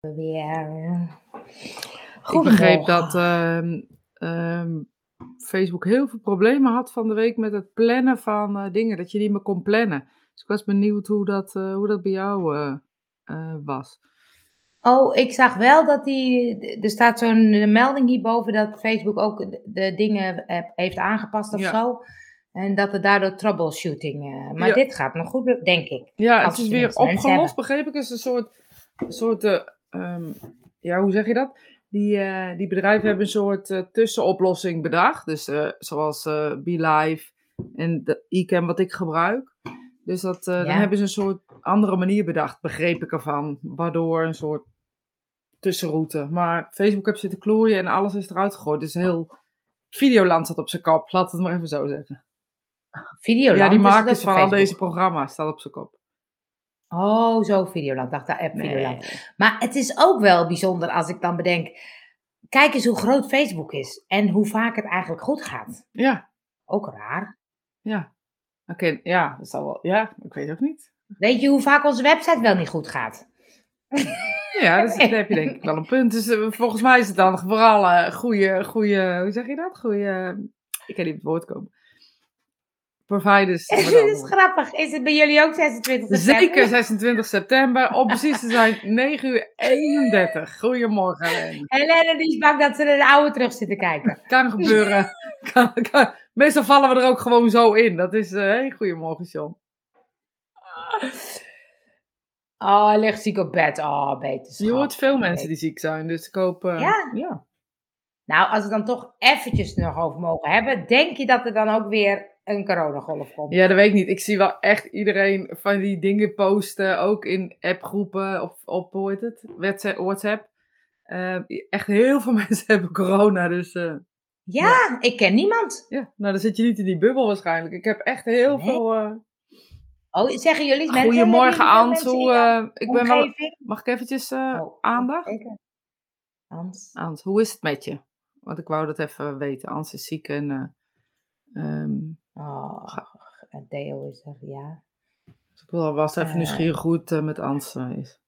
weer. Ik begreep dat ehm, ehm, Facebook heel veel problemen had van de week met het plannen van eh, dingen. Dat je niet meer kon plannen. Dus ik was benieuwd hoe dat, eh, hoe dat bij jou eh, was. Oh, ik zag wel dat die. Er staat zo'n melding hierboven dat Facebook ook de dingen heeft aangepast of zo. En dat er daardoor troubleshooting. maar dit gaat nog goed, denk ik. Ja, het is weer opgelost, begreep ik. Het is een soort. Soort um, ja, hoe zeg je dat? Die, uh, die bedrijven hebben een soort uh, tussenoplossing bedacht. Dus uh, zoals BeLive en de eCam wat ik gebruik. Dus dat, ja. dan hebben ze een soort andere manier bedacht, begreep ik ervan. Waardoor een soort tussenroute. Maar Facebook heb zitten klooien en alles is eruit gegooid. Dus heel Videoland zat op zijn kop, laat het maar even zo zeggen. Videoland? Ja, die makers van al deze programma's staat op zijn kop. Oh, zo Videoland. dacht, de app Videoland. Maar het is ook wel bijzonder als ik dan bedenk... Kijk eens hoe groot Facebook is. En hoe vaak het eigenlijk goed gaat. Ja. Ook raar. Ja. Oké, ja, dat zal wel... Ja, ik weet ook niet. Weet je hoe vaak onze website wel niet goed gaat? Ja, dus daar heb je denk ik wel een punt. Dus uh, volgens mij is het dan vooral uh, goede, goede, hoe zeg je dat? Goede, ik kan niet op het woord komen providers. Het is grappig. Is het bij jullie ook 26 september? Zeker 26 september. Om precies te zijn 9 uur 31. Goedemorgen Helene. Helene die is bang dat ze naar de oude terug zitten kijken. Kan gebeuren. kan, kan. Meestal vallen we er ook gewoon zo in. Dat is... Uh, hey, goedemorgen John. Oh, hij ligt ziek op bed. Oh, beter. Je hoort veel mensen die ziek zijn. Dus ik hoop... Uh, ja? ja. Nou, als we dan toch eventjes nog over mogen hebben. Denk je dat er dan ook weer een coronagolf komt. Ja, dat weet ik niet. Ik zie wel echt iedereen van die dingen posten, ook in appgroepen of op, hoe heet het, WhatsApp. Uh, echt heel veel mensen hebben corona, dus... Uh, ja, ja, ik ken niemand. Ja, nou dan zit je niet in die bubbel waarschijnlijk. Ik heb echt heel veel... Uh, oh, zeggen jullie mensen... Goedemorgen, Ans. Hoe, ik ben wel, mag ik eventjes oh, aandacht? Ans. Ans, hoe is het met je? Want ik wou dat even weten. Ans is ziek en... Um, Oh, Deo is er, ja. Dus ik wil was even uh, nieuwsgierig goed uh, met Ans is.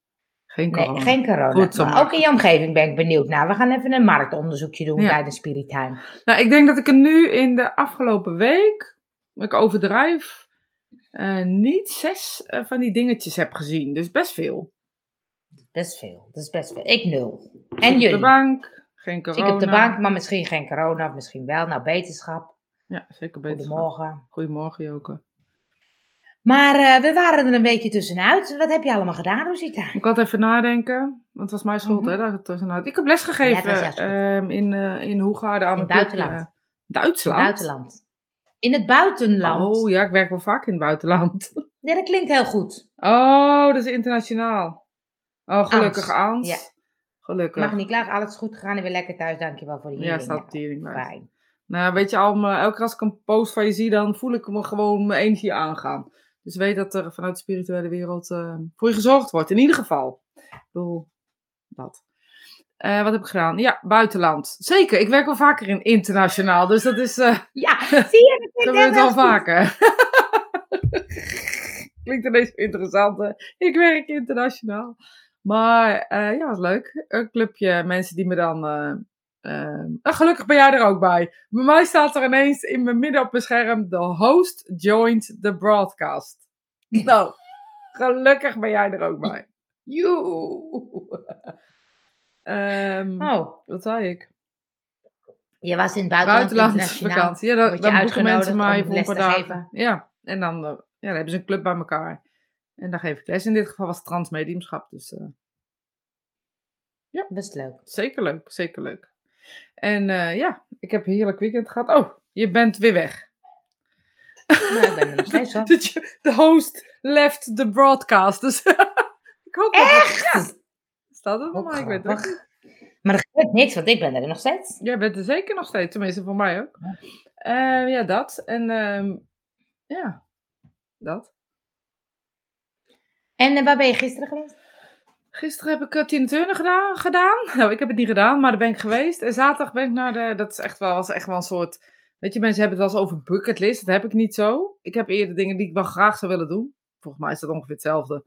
Geen corona. Nee, geen corona. Goed, maar ook in je omgeving ben ik benieuwd naar. We gaan even een marktonderzoekje doen ja. bij de Spirit Time. Nou, ik denk dat ik er nu in de afgelopen week, ik overdrijf, uh, niet zes van die dingetjes heb gezien. Dus best veel. Best veel. Dat is best veel. Ik nul. En jullie? Op de bank, geen corona. Ik op de bank, maar misschien geen corona, of misschien wel. Nou, beterschap. Ja, zeker beter. Goedemorgen. Goedemorgen, Joke. Maar uh, we waren er een beetje tussenuit. Wat heb je allemaal gedaan, Rosita? Ik had even nadenken, want het was mijn schuld, mm -hmm. hè, dat tussenuit. Ik heb lesgegeven ja, uh, in, uh, in Hoegaarden aan het buitenland. Duitsland? In buitenland. In het buitenland. Oh ja, ik werk wel vaak in het buitenland. Ja, dat klinkt heel goed. Oh, dat is internationaal. Oh, gelukkig, Ans. Ja. Gelukkig. Mag niet klagen, alles goed gegaan en weer lekker thuis. Dankjewel voor die hearing. Ja, staat de Fijn. Nou, weet je, al, elke keer als ik een post van je zie, dan voel ik me gewoon mijn energie aangaan. Dus weet dat er vanuit de spirituele wereld uh, voor je gezorgd wordt. In ieder geval. Ik bedoel, dat. Uh, wat heb ik gedaan? Ja, buitenland. Zeker, ik werk wel vaker in internationaal. Dus dat is. Uh, ja, zie je? Dat gebeurt wel vaker. Klinkt ineens interessant. Hè? Ik werk internationaal. Maar ja, was leuk. Een clubje mensen die me dan uh, gelukkig ben jij er ook bij. Bij mij staat er ineens in mijn midden op mijn scherm: The host joined the broadcast. nou, gelukkig ben jij er ook bij. Joe. um, oh. Wat zei ik? Je was in het buitenland. Buitenlandsvakantie. Ja, dan, dan boeken mensen mij voor een paar dagen. Ja, en dan, uh, ja, dan hebben ze een club bij elkaar. En daar geef ik les. In dit geval was het transmediumschap. Dus uh, ja. Best leuk. Zeker leuk, zeker leuk. En uh, ja, ik heb een heerlijk weekend gehad. Oh, je bent weer weg. Nou, ik ben er nog steeds hoor. De host left the broadcast. Dus ik hoop Echt? Dat... Ja. Staat er nog maar, ik weet het niet. Maar er gebeurt niks, want ik ben er nog steeds. Jij bent er zeker nog steeds, tenminste voor mij ook. Ja, uh, ja dat. En uh, ja, dat. En uh, waar ben je gisteren geweest? Gisteren heb ik uh, Tina Turner gedaan, gedaan. Nou, ik heb het niet gedaan, maar daar ben ik geweest. En zaterdag ben ik naar de... Dat is echt wel, was echt wel een soort... Weet je, mensen hebben het wel eens over bucketlist. Dat heb ik niet zo. Ik heb eerder dingen die ik wel graag zou willen doen. Volgens mij is dat ongeveer hetzelfde.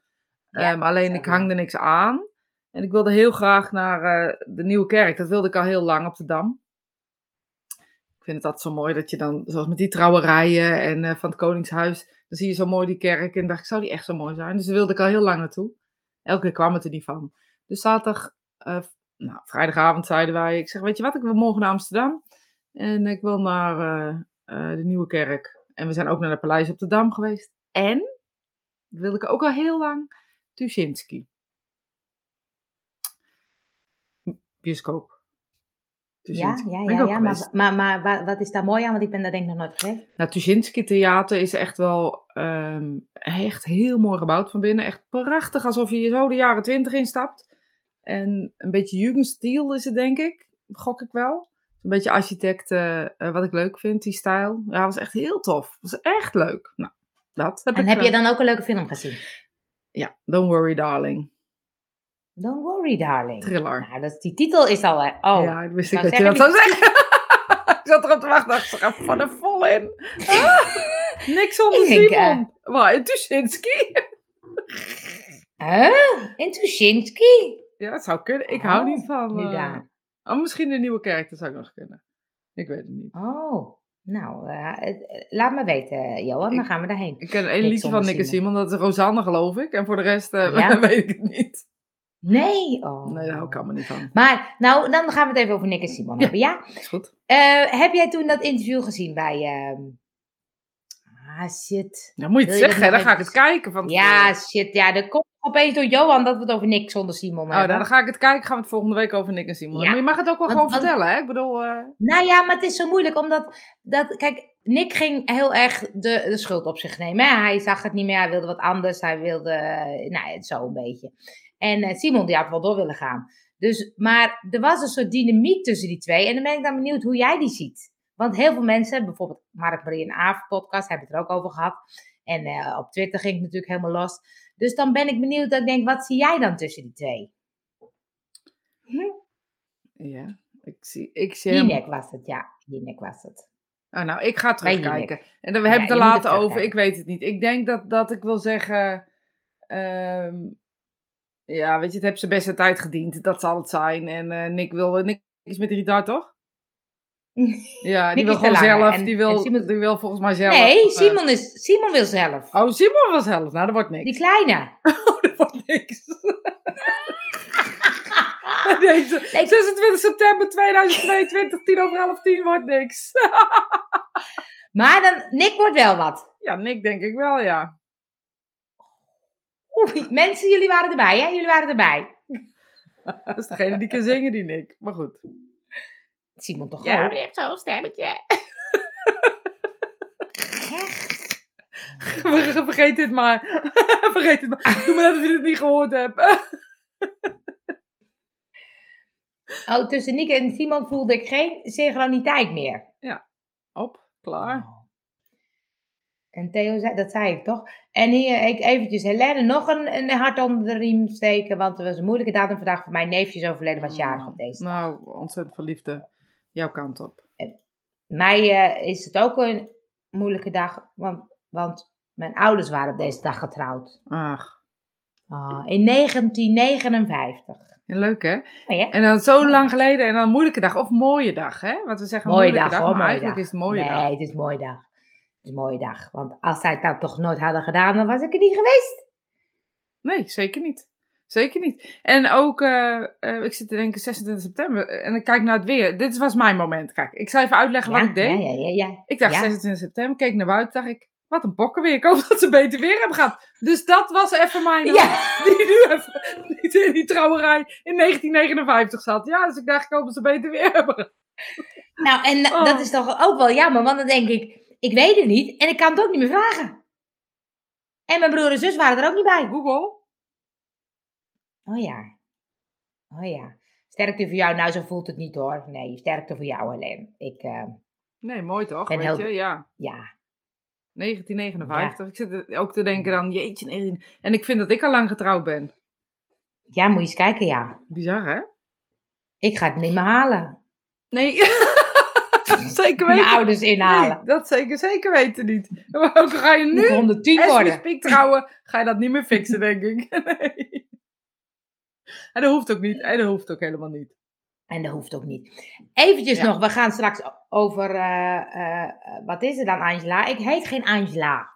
Ja, um, alleen ik hang er niks aan. En ik wilde heel graag naar de Nieuwe Kerk. Dat wilde ik al heel lang op de Dam. Ik vind het altijd zo mooi dat je dan, zoals met die trouwerijen en van het Koningshuis, dan zie je zo mooi die kerk. En dacht ik, zou die echt zo mooi zijn? Dus daar wilde ik al heel lang naartoe. Elke keer kwam het er niet van. Dus zaterdag, nou, vrijdagavond zeiden wij, ik zeg, weet je wat, ik wil morgen naar Amsterdam. En ik wil naar de Nieuwe Kerk. En we zijn ook naar het Paleis op de Dam geweest. En, dat wilde ik ook al heel lang, Tuschinski. Bioscoop. Ja, ja, ja, ja. Maar, maar, maar, wat is daar mooi aan? Want ik ben daar denk ik nog nooit geweest. Nou, Tuschinski Theater is echt wel um, echt heel mooi gebouwd van binnen. Echt prachtig, alsof je zo de jaren twintig instapt. En een beetje Jugendstil is het, denk ik. Gok ik wel. Een beetje architect, uh, wat ik leuk vind, die stijl. Ja, was echt heel tof. Was echt leuk. Nou, dat heb en heb je dan ook een leuke film gezien? Ja, Don't Worry Darling. Don't Worry Darling. Thriller. Nou, dat, die titel is al... Oh, ja, ik wist ik dat je dat zou zeggen. ik zat erop te wachten. Dacht, ga van de vol in. Ah, niks zonder Simon. Uh... Waar, in Tuschinski? Huh? In Tuschinski? Ja, dat zou kunnen. Ik hou niet van... Daar. Oh, misschien de nieuwe kerk, dat zou ik nog kunnen. Ik weet het niet. Oh, nou, uh, laat me weten, Johan, dan gaan we daarheen. Ik ken één liedje van Nick en Simon, dat is Rosanne, geloof ik. En voor de rest uh, weet ik het niet. Nee? Oh. Nee, daar hou ik allemaal niet van. Maar, nou, dan gaan we het even over Nick en Simon hebben, ja? is goed. Uh, heb jij toen dat interview gezien bij... Uh... Ah, shit. Dan moet je het zeggen, dan ga ik het kijken. Van ja, shit, ja, er komt opeens door Johan dat we het over Nick zonder Simon hebben. Oh, nou, dan ga ik het kijken. Gaan we het volgende week over Nick en Simon ja. Maar je mag het ook wel gewoon vertellen, hè? Ik bedoel... Uh... Nou ja, maar het is zo moeilijk, omdat... Dat, kijk, Nick ging heel erg de, de schuld op zich nemen. Hè? Hij zag het niet meer, hij wilde wat anders. Hij wilde, nou, zo een beetje. En uh, Simon, die had wel door willen gaan. Dus, maar er was een soort dynamiek tussen die twee. En dan ben ik dan benieuwd hoe jij die ziet. Want heel veel mensen, bijvoorbeeld Mark Marie en Aaf podcast, hebben het er ook over gehad. En uh, op Twitter ging het natuurlijk helemaal los. Dus dan ben ik benieuwd, dat ik denk, wat zie jij dan tussen die twee? Hm? Ja, ik zie... Ik zie Jinek was het, ja. Jinek was het. Oh, nou, ik ga terugkijken. En dan, we hebben het er later over, ik weet het niet. Ik denk dat, dat ik wil zeggen... Um, ja, weet je, het heeft zijn beste tijd gediend. Dat zal het zijn. En uh, Nick wil... Nick is met retard, toch? Ja, die wil gewoon zelf. die, wil, Simon... die wil volgens mij zelf. Nee, eh, Simon, is, Simon wil zelf. Oh, Simon wil zelf. Nou, dat wordt niks. Die kleine. Oh, dat wordt niks. Deze, 26 september 2022, 10 over half 10 wordt niks. maar dan, Nick wordt wel wat. Ja, Nick denk ik wel, ja. Oei, mensen, jullie waren erbij, hè? Jullie waren erbij. dat is degene die kan zingen, die Nick. Maar goed. Simon toch ja? Ja, heeft zo'n stemmetje. Vergeet dit maar. Vergeet het maar. Doe maar net of je het niet gehoord hebt. oh, tussen Nick en Simon voelde ik geen synchroniteit meer. Ja, op, klaar. Oh. En Theo zei, dat zei ik toch? En hier, ik eventjes Helene nog een, een hart onder de riem steken, want het was een moeilijke datum vandaag voor mijn neefjes overleden, was jarig op deze dag. Nou, ontzettend verliefde jouw kant op. En mij uh, is het ook een moeilijke dag, want, want mijn ouders waren op deze dag getrouwd. Ach. Oh, in 1959. leuk hè? Oh, ja. En dan zo lang geleden en dan een moeilijke dag of mooie dag hè? Want we zeggen mooie moeilijke dag, dag maar eigenlijk dag. is het mooie nee, dag. Nee, het is een mooie dag. Het is een mooie dag. Want als zij dat toch nooit hadden gedaan, dan was ik er niet geweest. Nee, zeker niet. Zeker niet. En ook, uh, uh, ik zit te denken 26 september en ik kijk naar het weer. Dit was mijn moment. Kijk, ik zal even uitleggen wat ik deed. Ja, ja, ja, ik dacht 26 september, keek naar buiten, dacht ik, wat een bokkenweer. Ik hoop dat ze beter weer hebben gehad. Dus dat was even mijn... Ja. Die nu even die, in die trouwerij in 1959 zat. Ja, dus ik dacht, ik hoop dat ze beter weer hebben. Nou, en oh. dat is toch ook wel jammer, want dan denk ik, ik weet het niet en ik kan het ook niet meer vragen. En mijn broer en zus waren er ook niet bij. Google. Oh ja. Oh ja. Sterkte voor jou. Nou, zo voelt het niet hoor. Nee, sterkte voor jou alleen. Ik, uh, nee, mooi toch? Weet heel... je? Ja. Ja. 1959. Ik zit ook te denken dan, jeetje. En ik vind dat ik al lang getrouwd ben. Ja, moet je eens kijken, ja. Bizar, hè? Ik ga het niet meer halen. Nee. zeker weten. Mijn ouders inhalen. Nee, dat zeker, zeker weten niet. Maar ga je nu, 110 worden. Als je trouwen, ga je dat niet meer fixen, denk ik. Nee. En dat hoeft ook niet. En dat hoeft ook helemaal niet. En dat hoeft ook niet. Eventjes nog, we gaan straks over, uh, uh, wat is er dan Angela? Ik heet geen Angela.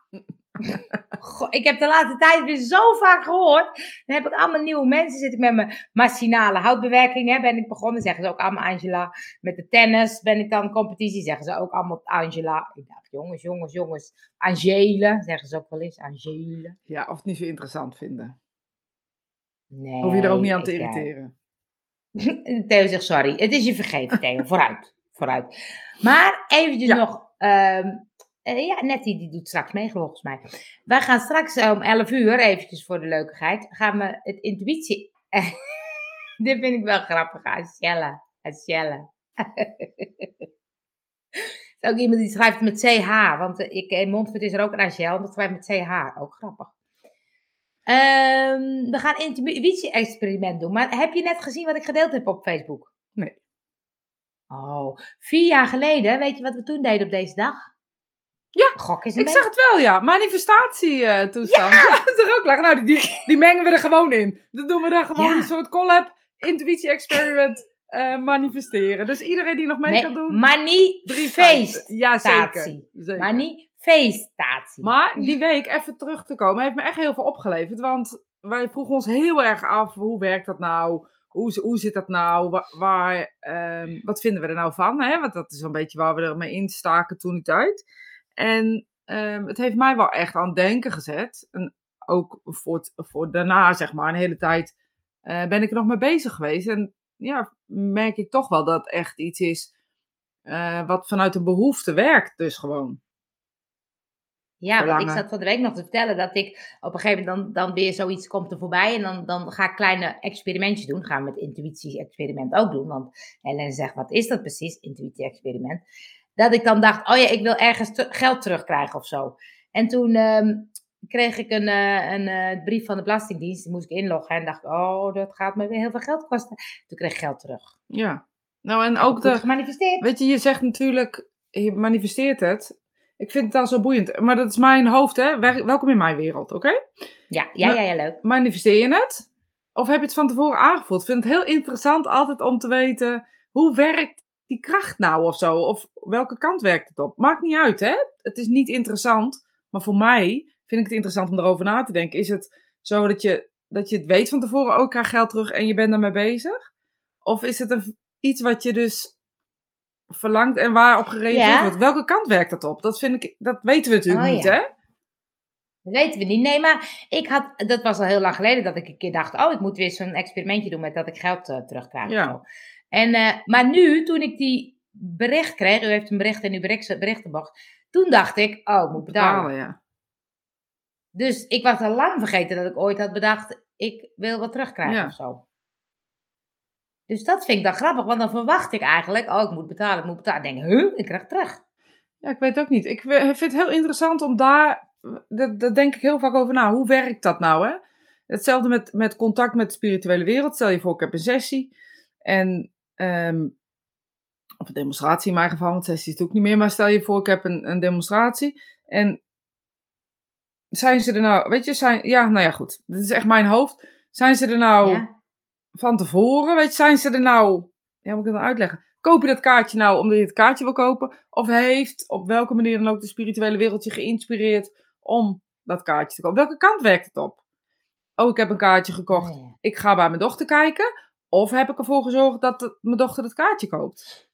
Goh, ik heb de laatste tijd weer zo vaak gehoord. Dan heb ik allemaal nieuwe mensen. Zit ik met mijn machinale houtbewerking. Hè, ben ik begonnen. Zeggen ze ook allemaal Angela. Met de tennis ben ik dan competitie. Zeggen ze ook allemaal Angela. Ik dacht, jongens, jongens, jongens. Angele. Zeggen ze ook wel eens. Angele. Ja, of het niet zo interessant vinden. Nee. Hoef je er ook niet aan te eh, irriteren. Theo zegt sorry. Het is je vergeven, Theo. vooruit. Vooruit. Maar eventjes nog. Um, uh, ja, Nettie die doet straks mee, volgens mij. Wij gaan straks om 11 uur, eventjes voor de leukigheid, gaan we het intuïtie... Dit vind ik wel grappig. Asielle. is ook iemand die schrijft met CH, want ik, in Montfort is er ook een Asiel, dat schrijft met CH. Ook grappig. Um, we gaan een intuïtie-experiment doen. Maar heb je net gezien wat ik gedeeld heb op Facebook? Nee. Oh, vier jaar geleden, weet je wat we toen deden op deze dag? Ja, Gok is ik zag het wel, ja. Manifestatietoestand. Ja! dat is er ook lekker. Nou, die, die mengen we er gewoon in. Dan doen we daar gewoon een soort collab, intuïtie-experiment. Uh, manifesteren. Dus iedereen die nog mee kan doen. Manifestatie. Ja, zeker. zeker. Manifestatie. Maar die week, even terug te komen, heeft me echt heel veel opgeleverd. Want wij vroegen ons heel erg af, hoe werkt dat nou? Hoe, hoe zit dat nou? Waar, waar um, wat vinden we er nou van? Hè? Want dat is een beetje waar we ermee instaken toen die tijd. En um, het heeft mij wel echt aan het denken gezet. En ook voor, voor daarna, zeg maar, een hele tijd uh, ben ik er nog mee bezig geweest. En ja, merk ik toch wel dat echt iets is uh, wat vanuit een behoefte werkt, dus gewoon. Ja, want ik zat van de week nog te vertellen dat ik op een gegeven moment dan, dan weer zoiets komt er voorbij. En dan, dan ga ik kleine experimentjes doen. Gaan we het intuïtie-experiment ook doen. Want Helen zegt, wat is dat precies, intuïtie-experiment? Dat ik dan dacht, oh ja, ik wil ergens geld terugkrijgen of zo. En toen ehm, kreeg ik een, uh, een uh, brief van de Belastingdienst, die moest ik inloggen en dacht, oh, dat gaat me weer heel veel geld kosten. Toen kreeg ik geld terug. Ja, nou en ook de... Gemanifesteerd. Weet je, je zegt natuurlijk, je manifesteert het. Ik vind het al zo boeiend, maar dat is mijn hoofd, hè. Welkom in mijn wereld, oké? Ja, ja, ja, ja, leuk. Manifesteer je het? Of heb je het van tevoren aangevoeld? Ik vind het heel interessant altijd om te weten, hoe werkt die kracht nou of zo? Of welke kant werkt het op? Maakt niet uit, hè? Het is niet interessant. Maar voor mij vind ik het interessant om erover na te denken. Is het zo dat je, dat je het weet van tevoren, ook oh, krijg geld terug en je bent daarmee bezig? Of is het een, iets wat je dus verlangt en waarop gereageerd wordt? Welke kant werkt dat op? Dat, vind ik, dat weten we natuurlijk oh, niet, hè? Dat weten we niet. Nee, maar ik had, dat was al heel lang geleden dat ik een keer dacht: oh, ik moet weer zo'n experimentje doen met dat ik geld uh, terugkrijg. Ja. En, uh, maar nu, toen ik die bericht kreeg, u heeft een bericht in uw berichtenbox, toen dacht ik, oh, ik moet betalen. ja. Dus ik was al lang vergeten dat ik ooit had bedacht, ik wil wat terugkrijgen ja. of zo. Dus dat vind ik dan grappig, want dan verwacht ik eigenlijk, oh, ik moet betalen, ik moet betalen. Ik denk, huh, ik krijg terug. Ja, ik weet ook niet. Ik vind het heel interessant om daar, daar denk ik heel vaak over na. Hoe werkt dat nou, hè? Hetzelfde met, met contact met de spirituele wereld. Stel je voor, ik heb een sessie en um, of een demonstratie in mijn geval, want sessie is het ook niet meer. Maar stel je voor, ik heb een, een demonstratie. En zijn ze er nou, weet je, zijn, ja, nou ja, goed. Dit is echt mijn hoofd. Zijn ze er nou van tevoren, weet je, zijn ze er nou, ja, moet ik het dan uitleggen? Koop je dat kaartje nou omdat je het kaartje wil kopen? Of heeft op welke manier dan ook de spirituele wereld je geïnspireerd om dat kaartje te kopen? Welke kant werkt het op? Oh, ik heb een kaartje gekocht. Ik ga bij mijn dochter kijken. Of heb ik ervoor gezorgd dat mijn dochter het kaartje koopt?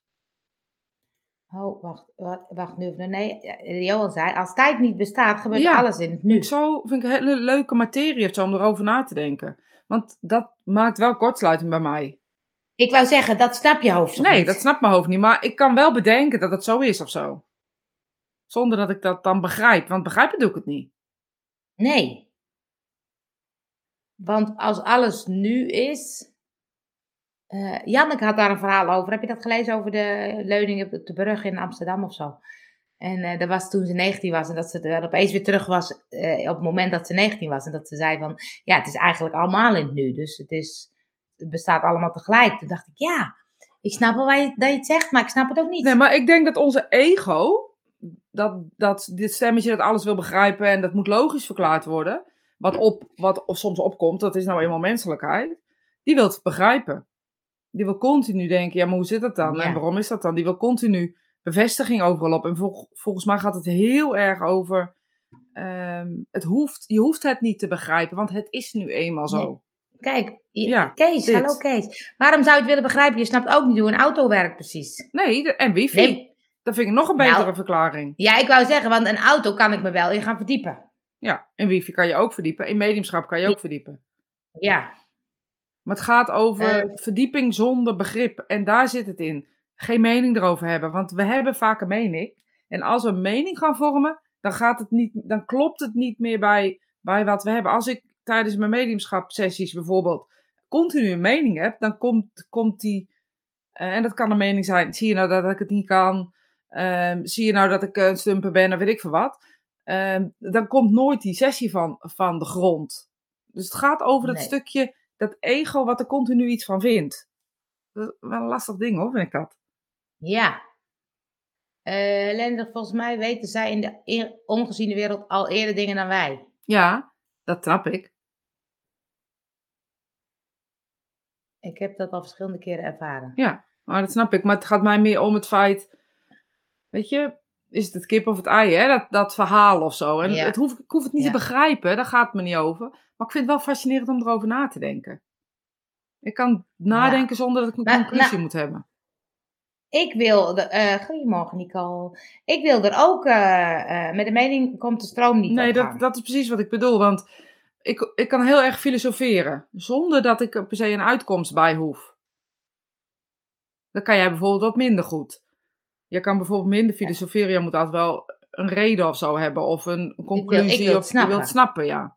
Oh, wacht, wacht, wacht nu. Nee, Johan zei, als tijd niet bestaat, gebeurt alles in het nu. Zo vind ik een hele leuke materie om erover na te denken. Want dat maakt wel kortsluiting bij mij. Ik wou zeggen, dat snap je hoofd Nee, dat snapt mijn hoofd niet. Maar ik kan wel bedenken dat het zo is of zo. Zonder dat ik dat dan begrijp. Want begrijpen doe ik het niet. Nee. Want als alles nu is, uh, Janneke had daar een verhaal over. Heb je dat gelezen over de leuning op de brug in Amsterdam of zo? En uh, dat was toen ze 19 was en dat ze er opeens weer terug was uh, op het moment dat ze 19 was. En dat ze zei van, ja, het is eigenlijk allemaal in het nu. Dus het, is, bestaat allemaal tegelijk. Toen dacht ik, ja, ik snap wel je, dat je het zegt, maar ik snap het ook niet. Nee, maar ik denk dat onze ego, dat, dat dit stemmetje dat alles wil begrijpen en dat moet logisch verklaard worden. Wat, op, wat soms opkomt, dat is nou eenmaal menselijkheid die wil het begrijpen. Die wil continu denken, ja, maar hoe zit dat dan? En waarom is dat dan? Die wil continu bevestiging overal op. En volgens mij gaat het heel erg over, ehm, het hoeft, je hoeft het niet te begrijpen, want het is nu eenmaal zo. Kijk, ja, Kees, hallo Kees. Waarom zou je het willen begrijpen? Je snapt ook niet hoe een auto werkt precies. Nee, en wifi. Nee. Dat vind ik nog een betere nou, verklaring. Ja, ik wou zeggen, want een auto kan ik me wel in gaan verdiepen. Ja, in wifi kan je ook verdiepen. In mediumschap kan je ook verdiepen. Ja. Maar het gaat over uh, verdieping zonder begrip. En daar zit het in. Geen mening erover hebben. Want we hebben vaak een mening. En als we een mening gaan vormen, dan, gaat het niet, dan klopt het niet meer bij, bij wat we hebben. Als ik tijdens mijn mediumschap sessies bijvoorbeeld continu een mening heb, dan komt, komt die. Uh, en dat kan een mening zijn. Zie je nou dat ik het niet kan? Uh, zie je nou dat ik een stumper ben of weet ik veel wat? Uh, dan komt nooit die sessie van, van de grond. Dus het gaat over dat stukje, dat ego wat er continu iets van vindt. Dat is wel een lastig ding hoor, vind ik dat. Ja. Uh, volgens mij weten zij in de ongeziene wereld al eerder dingen dan wij. Ja, dat trap ik. Ik heb dat al verschillende keren ervaren. Ja, maar dat snap ik. Maar het gaat mij meer om het feit, weet je, is het het kip of het ei, hè? Dat, dat verhaal of zo. En het hoef, ik hoef het niet te begrijpen, daar gaat het me niet over. Maar ik vind het wel fascinerend om erover na te denken. Ik kan nadenken zonder dat ik een conclusie nou, moet hebben. Ik wil, uh, goedemorgen Nicole. Ik wil er ook, uh, met de mening komt de stroom niet Nee, dat, dat is precies wat ik bedoel. Want ik, ik kan heel erg filosoferen, zonder dat ik er per se een uitkomst bij hoef. Dan kan jij bijvoorbeeld wat minder goed. Je kan bijvoorbeeld minder filosoferen, je moet altijd wel een reden of zo hebben, of een conclusie, ik wil, of je wilt snappen, ja.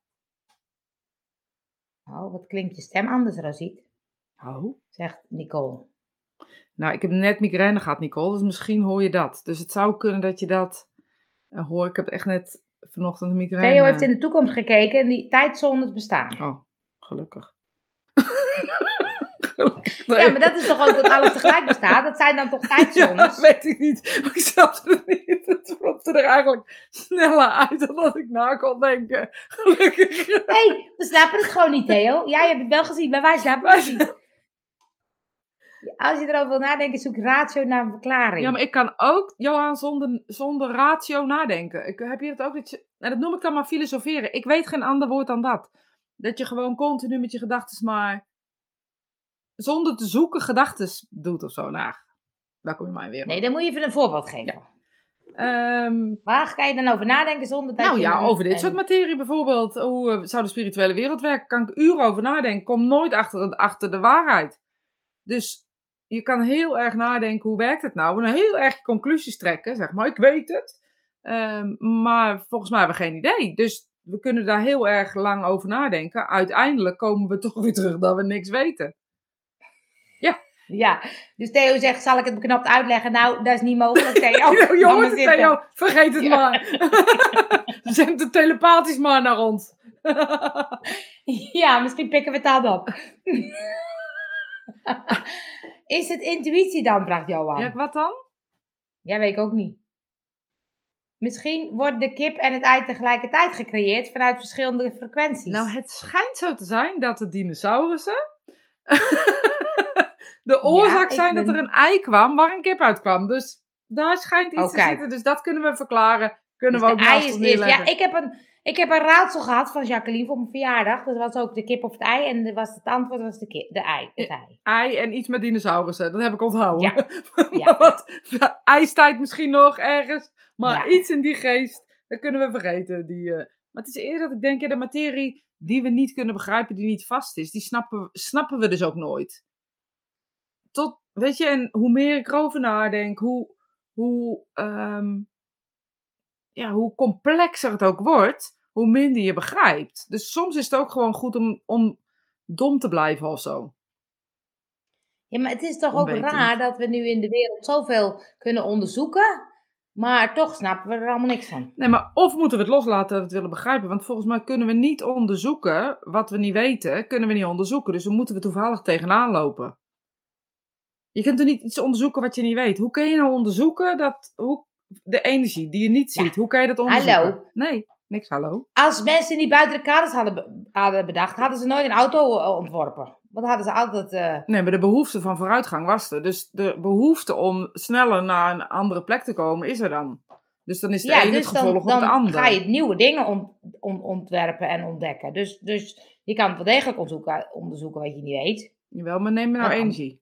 Oh, wat klinkt je stem anders, Rosiet? Oh. Zegt Nicole. Nou, ik heb net migraine gehad, Nicole, dus misschien hoor je dat. Dus het zou kunnen dat je dat uh, hoort. Ik heb echt net vanochtend een migraine. Theo heeft in de toekomst gekeken en die tijdzones bestaan. Oh, gelukkig. Ja, maar dat is toch ook dat alles tegelijk bestaat? Dat zijn dan toch tijdzones? Ja, weet ik niet. Ik snapte het niet. Het vlopte er eigenlijk sneller uit dan dat ik na kon denken. Gelukkig. Nee, hey, we snappen het gewoon niet, Theo. Jij hebt het wel gezien, maar wij snappen het niet. Als je erover wil nadenken, zoek ratio naar een verklaring. Ja, maar ik kan ook, Johan, zonder, zonder ratio nadenken. Ik, heb je dat ook? Dat, je, nou, dat noem ik dan maar filosoferen. Ik weet geen ander woord dan dat. Dat je gewoon continu met je gedachten maar zonder te zoeken gedachten doet of zo. Nou, daar kom je maar weer. Nee, dan moet je even een voorbeeld geven. Ja. Um, Waar ga je dan over nadenken zonder dat nou ja, over dit soort materie bijvoorbeeld. Hoe uh, zou de spirituele wereld werken? Kan ik uren over nadenken. Kom nooit achter, achter de waarheid. Dus je kan heel erg nadenken, hoe werkt het nou? En heel erg conclusies trekken, zeg maar. Ik weet het. Um, maar volgens mij hebben we geen idee. Dus we kunnen daar heel erg lang over nadenken. Uiteindelijk komen we toch weer terug dat we niks weten. Ja. Ja, dus Theo zegt, zal ik het beknapt uitleggen? Nou, dat is niet mogelijk, Theo. Jongens, Theo, vergeet het maar. Zend het telepathisch maar naar ons. ja, misschien pikken we het dan op. is het intuïtie dan, vraagt Johan. Ja, wat dan? Ja, weet ik ook niet. Misschien wordt de kip en het ei tegelijkertijd gecreëerd vanuit verschillende frequenties. Nou, het schijnt zo te zijn dat de dinosaurussen de oorzaak zijn dat er een ei kwam waar een kip uit kwam. Dus daar schijnt iets te zitten. Dus dat kunnen we verklaren. Kunnen dus we ook ei is Ja, ik heb, een, ik heb een raadsel gehad van Jacqueline voor mijn verjaardag. Dat was ook de kip of het ei. En was het antwoord was de, kip, de ei, het ei. Ei en iets met dinosaurussen. Dat heb ik onthouden. Ja. ja. wat, ijstijd misschien nog ergens. Maar iets in die geest, dat kunnen we vergeten. Die, uh, maar het is eerder dat ik denk, ja, de materie die we niet kunnen begrijpen, die niet vast is, die snappen, snappen we dus ook nooit tot, weet je, en hoe meer ik erover nadenk, hoe, hoe, um, ja, hoe complexer het ook wordt, hoe minder je begrijpt. Dus soms is het ook gewoon goed om, om dom te blijven of zo. Ja, maar het is toch ook raar dat we nu in de wereld zoveel kunnen onderzoeken, maar toch snappen we er allemaal niks van. Nee, maar of moeten we het loslaten dat we het willen begrijpen? Want volgens mij kunnen we niet onderzoeken wat we niet weten, kunnen we niet onderzoeken. Dus dan moeten we toevallig tegenaan lopen. Je kunt er niet iets onderzoeken wat je niet weet. Hoe kun je nou onderzoeken dat, hoe, de energie die je niet ziet, hoe kan je dat onderzoeken? Hallo. Nee, niks hallo. Als mensen die buiten de kaders hadden, hadden bedacht, hadden ze nooit een auto eh, ontworpen. Want hadden ze altijd... Uh... Nee, maar de behoefte van vooruitgang was er. Dus de behoefte om sneller naar een andere plek te komen is er dan. Dus dan is de ja, ene dus het gevolg dan, op de ander. Dan ga je nieuwe dingen ont, ontwerpen en ontdekken. Dus, dus je kan het wel degelijk onderzoeken, onderzoeken wat je niet weet. Jawel, maar neem nou energie.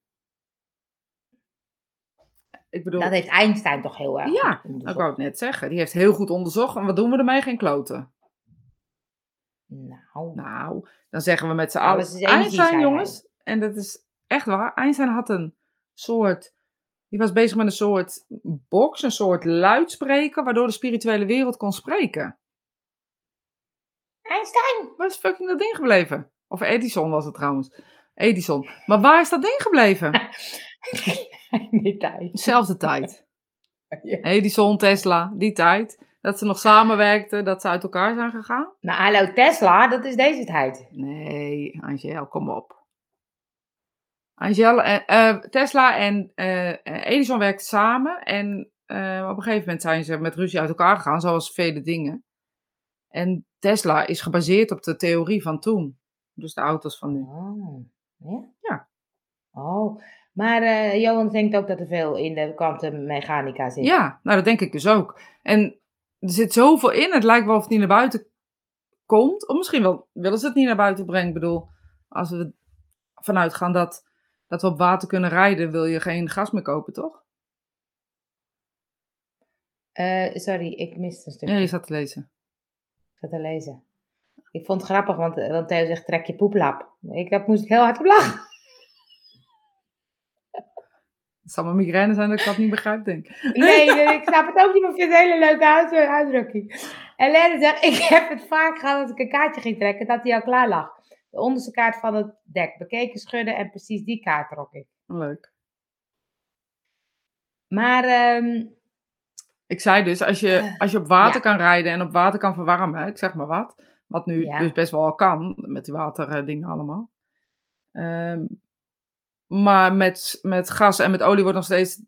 Ik bedoel... Dat heeft Einstein toch heel erg Ja, ik wou het net zeggen. Die heeft heel goed onderzocht. En wat doen we ermee? Geen kloten. Nou. Nou, dan zeggen we met z'n allen. Einstein, jongens. En dat is echt waar. Einstein had een soort. Die was bezig met een soort box, een soort luidspreker, waardoor de spirituele wereld kon spreken. Einstein! Waar is fucking dat ding gebleven? Of Edison was het trouwens. Edison. Maar waar is dat ding gebleven? die tijd. Zelfde tijd. Edison, Tesla, die tijd. Dat ze nog samenwerkten, dat ze uit elkaar zijn gegaan? Nou, hallo Tesla, dat is deze tijd. Nee, Angel, kom op. Angel, uh, Tesla en uh, Edison werkten samen en op een gegeven moment zijn ze met ruzie uit elkaar gegaan, zoals vele dingen. En Tesla is gebaseerd op de theorie van toen. Dus de auto's van nu. Oh, ja? Ja. Oh, maar uh, Johan denkt ook dat er veel in de kwantummechanica zit. Ja, nou dat denk ik dus ook. En er zit zoveel in. Het lijkt wel of het niet naar buiten komt. Of misschien wel willen ze het niet naar buiten brengen. Ik bedoel, als we vanuit gaan dat, dat we op water kunnen rijden, wil je geen gas meer kopen, toch? Uh, sorry, ik miste een stukje. Ja, je zat te lezen. Ik zat te lezen. Ik vond het grappig, want, want Theo zegt trek je poeplap. Ik, dat moest ik heel hard op lachen. Het zal mijn migraine zijn dat ik dat niet begrijp, denk ik. Nee, ik snap het ook niet, maar ik vind het een hele leuke uitdrukking. En zegt, ik heb het vaak gehad dat ik een kaartje ging trekken, dat die al klaar lag. De onderste kaart van het dek. Bekeken, schudden en precies die kaart trok ik. Leuk. Maar... Um, ik zei dus, als je, als je op water kan rijden en op water kan verwarmen, ik zeg maar wat, wat nu dus best wel kan, met die waterdingen allemaal. Um, maar met, met gas en met olie wordt nog steeds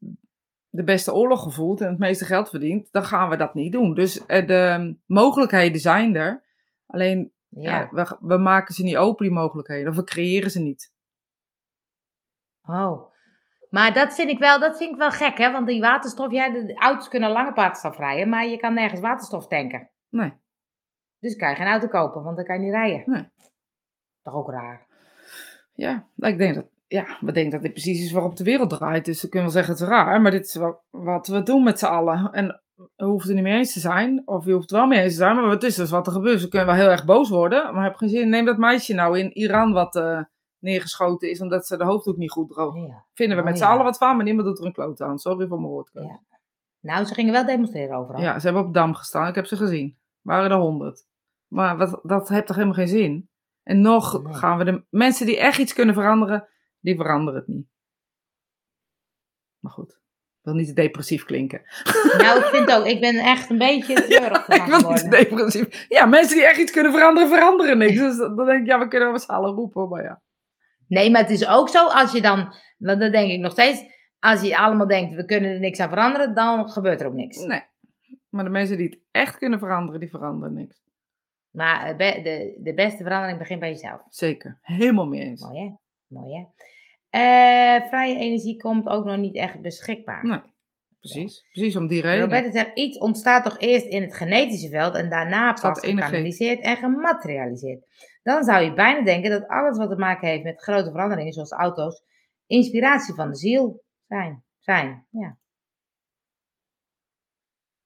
de beste oorlog gevoerd en het meeste geld verdiend. Dan gaan we dat niet doen. Dus eh, de mogelijkheden zijn er. Alleen ja. we, we maken ze niet open, die mogelijkheden. Of we creëren ze niet. Oh. Maar dat vind ik wel, dat vind ik wel gek, hè? Want die waterstof, ja, de auto's kunnen lange waterstof rijden, maar je kan nergens waterstof tanken. Nee. Dus kan je geen auto kopen, want dan kan je niet rijden. Nee. Toch ook raar. Ja, ik denk dat ja, we denken dat dit precies is waarop de wereld draait. Dus we kunnen wel zeggen het is raar, maar dit is wat, we doen met z'n allen. En we hoeft er niet mee eens te zijn, of je hoeft er wel mee eens te zijn, maar het is dus wat er gebeurt. We kunnen wel heel erg boos worden, maar heb geen zin. Neem dat meisje nou in Iran wat uh, neergeschoten is, omdat ze de hoofddoek niet goed droog. Vinden we oh, met z'n allen wat van, maar niemand doet er een kloot aan. Sorry voor mijn woord. Ja. Nou, ze gingen wel demonstreren overal. Ja, ze hebben op Dam gestaan. Ik heb ze gezien. Waren er honderd. Maar wat, dat heeft toch helemaal geen zin? En nog gaan we de mensen die echt iets kunnen veranderen, die veranderen het niet. Maar goed, ik wil niet depressief klinken. Nou, ik vind ook, ik ben echt een beetje treurig ja, Ik wil niet depressief. Ja, mensen die echt iets kunnen veranderen, veranderen niks. Dus dan denk ik, ja, we kunnen wel z'n roepen, maar ja. Nee, maar het is ook zo, als je dan, want dan denk ik nog steeds, als je allemaal denkt, we kunnen er niks aan veranderen, dan gebeurt er ook niks. Nee, maar de mensen die het echt kunnen veranderen, die veranderen niks. Maar de, de beste verandering begint bij jezelf. Zeker, helemaal mee eens. Mooi hè? Mooi hè? Uh, vrije energie komt ook nog niet echt beschikbaar. Nee, precies. Precies om die reden. Roberta zegt, iets ontstaat toch eerst in het genetische veld en daarna pas gekanaliseerd en gematerialiseerd. Dan zou je bijna denken dat alles wat te maken heeft met grote veranderingen, zoals auto's, inspiratie van de ziel zijn. zijn ja.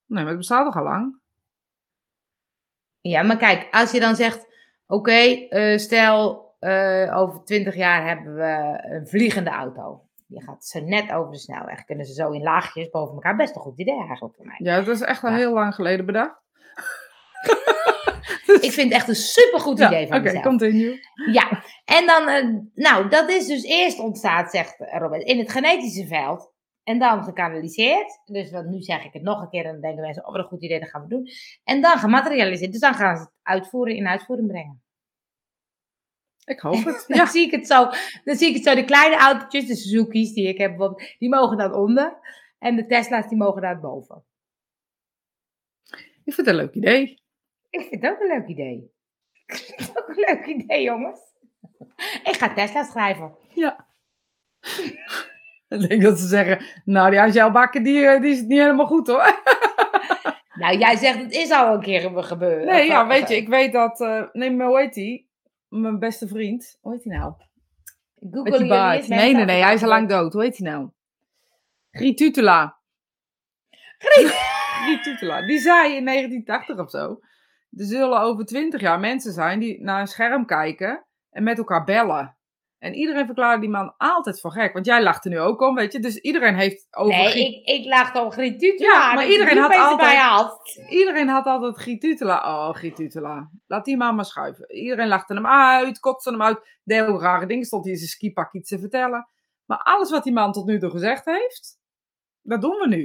Nee, maar het bestaat toch al lang? Ja, maar kijk, als je dan zegt, oké, uh, stel uh, over twintig jaar hebben we een vliegende auto. Die gaat zo net over de snelweg. Kunnen ze zo in laagjes boven elkaar. Best een goed idee eigenlijk voor mij. Ja, dat is echt al heel lang geleden bedacht. Ik vind het echt een supergoed idee van Oké, okay, continue. Ja, en dan, uh, nou, dat is dus eerst ontstaan, zegt Robert, in het genetische veld. En dan gekanaliseerd. Dus wat, nu zeg ik het nog een keer en dan denken mensen, oh wat een goed idee, dat gaan we doen. En dan gematerialiseerd. Dus dan gaan ze het uitvoeren, in uitvoering brengen. Ik hoop het. dan, zie ik het zo, dan zie ik het zo, de kleine autootjes, de Suzuki's die ik heb, die mogen dan onder. En de Tesla's die mogen daar boven. Ik vind het een leuk idee. Ik vind het ook een leuk idee. Ik vind het ook een leuk idee, jongens. Ik ga Tesla schrijven. Ja. Ik denk dat ze zeggen, nou die jouw bakken die, eh, die is niet helemaal goed hoor. Nou, jij zegt het is al een keer gebeurd. Nee, ja, weet je, ik weet dat, uh, nee, maar hoe heet die? Mijn beste vriend, hoe heet hij nou? Google die baard. Nee, nee, nee, hij is al lang dood. Hoe heet hij nou? Griet Tutela. Die zei in 1980 of zo, er zullen over 20 jaar mensen zijn die naar een scherm kijken en met elkaar bellen. En iedereen verklaarde die man altijd voor gek. Want jij lacht er nu ook om, weet je. Dus iedereen heeft over... Nee, ik, ik lachte om Griet Ja, maar iedereen had, altijd, iedereen had altijd Griet Tutela. Oh, Griet Tutela. Laat die man maar schuiven. Iedereen lachte hem uit, kotste hem uit. Deed heel rare dingen. Stond hier in zijn skipak iets te vertellen. Maar alles wat die man tot nu toe gezegd heeft, dat doen we nu.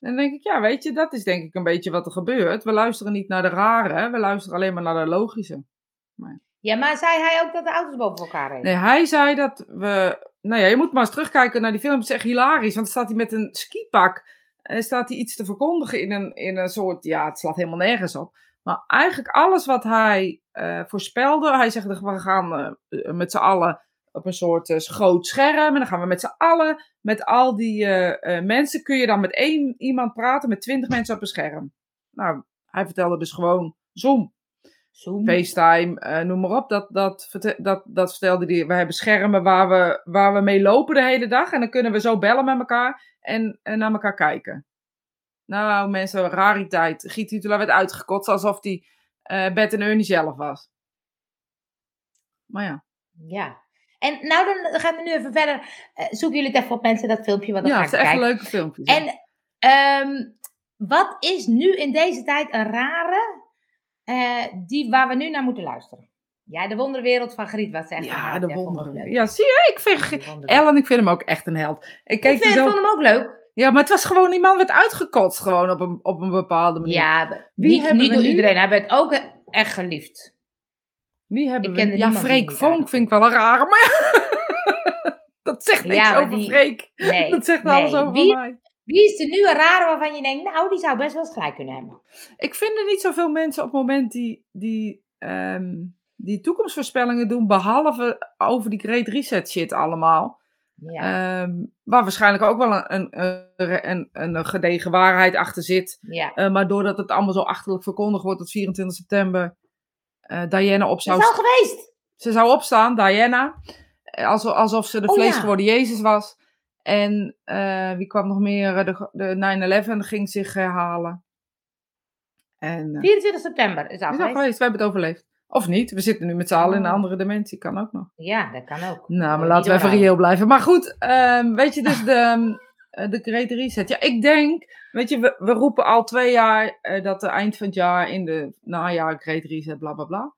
En dan denk ik, ja, weet je, dat is denk ik een beetje wat er gebeurt. We luisteren niet naar de rare, we luisteren alleen maar naar de logische. Maar... Ja, maar zei hij ook dat de auto's boven elkaar reden? Nee, hij zei dat we... Nou ja, je moet maar eens terugkijken naar die film. Het is echt hilarisch, want dan staat hij met een skipak... En staat hij iets te verkondigen in een, in een soort... Ja, het slaat helemaal nergens op. Maar eigenlijk alles wat hij uh, voorspelde... Hij zegt, we gaan uh, met z'n allen op een soort uh, groot scherm. En dan gaan we met z'n allen, met al die mensen... Kun je dan met één iemand praten met twintig mensen op een scherm. Nou, hij vertelde dus gewoon Zoom. Zoom. FaceTime, uh, noem maar op. Dat, dat, dat, dat vertelde hij. We hebben schermen waar we, waar we mee lopen de hele dag. En dan kunnen we zo bellen met elkaar en, en naar elkaar kijken. Nou, mensen, rariteit. Giet Titula werd uitgekotst alsof hij uh, Bert en Ernie zelf was. Maar ja. Ja. En nou, dan gaan we nu even verder. Uh, zoeken jullie het even op mensen dat filmpje wat Ja, het is echt een leuke filmpje. En um, wat is nu in deze tijd een rare uh, die waar we nu naar moeten luisteren. Ja, de wonderwereld van Griet, wat zegt Ja, de wonderwereld. Ja, zie je, ik vind Ellen, ik vind hem ook echt een held. Ik, ik vind, zo... vond hem ook leuk. Ja, maar het was gewoon, die man werd uitgekotst gewoon op een, op een bepaalde manier. Ja, Wie niet, niet door iedereen. Hij werd ook echt geliefd. Wie hebben ik we? Ja, Freek Vonk vind ik wel een rare, maar dat zegt niks ja, over die... Freek. Nee, dat zegt nee. alles over Wie... mij. Wie is er nu een rare waarvan je denkt, nou, die zou best wel eens gelijk kunnen hebben? Ik vind er niet zoveel mensen op het moment die, die, um, die toekomstvoorspellingen doen, behalve over die Great Reset shit allemaal. Ja. Um, waar waarschijnlijk ook wel een, een, een, een, gedegen waarheid achter zit. Ja. Uh, maar doordat het allemaal zo achterlijk verkondigd wordt tot 24 september, uh, Diana op zou... Is al geweest! Ze zou opstaan, Diana, alsof, alsof ze de oh, vlees geworden Jezus was. En uh, wie kwam nog meer? Eh, de, de 9-11 ging zich herhalen. En, uh, 24 september is dat geweest. We hebben het overleefd. Of niet, we zitten nu met z'n allen in een oh. andere dimensie, kan ook nog. Ja, dat kan ook. Nou, maar laten we even reëel blijven. Maar goed, um, weet je, dus de, ehm, de Great Reset. Ja, ik denk, weet je, we, we roepen al twee jaar uh, dat de eind van het jaar in de najaar Great Reset, bla bla bla.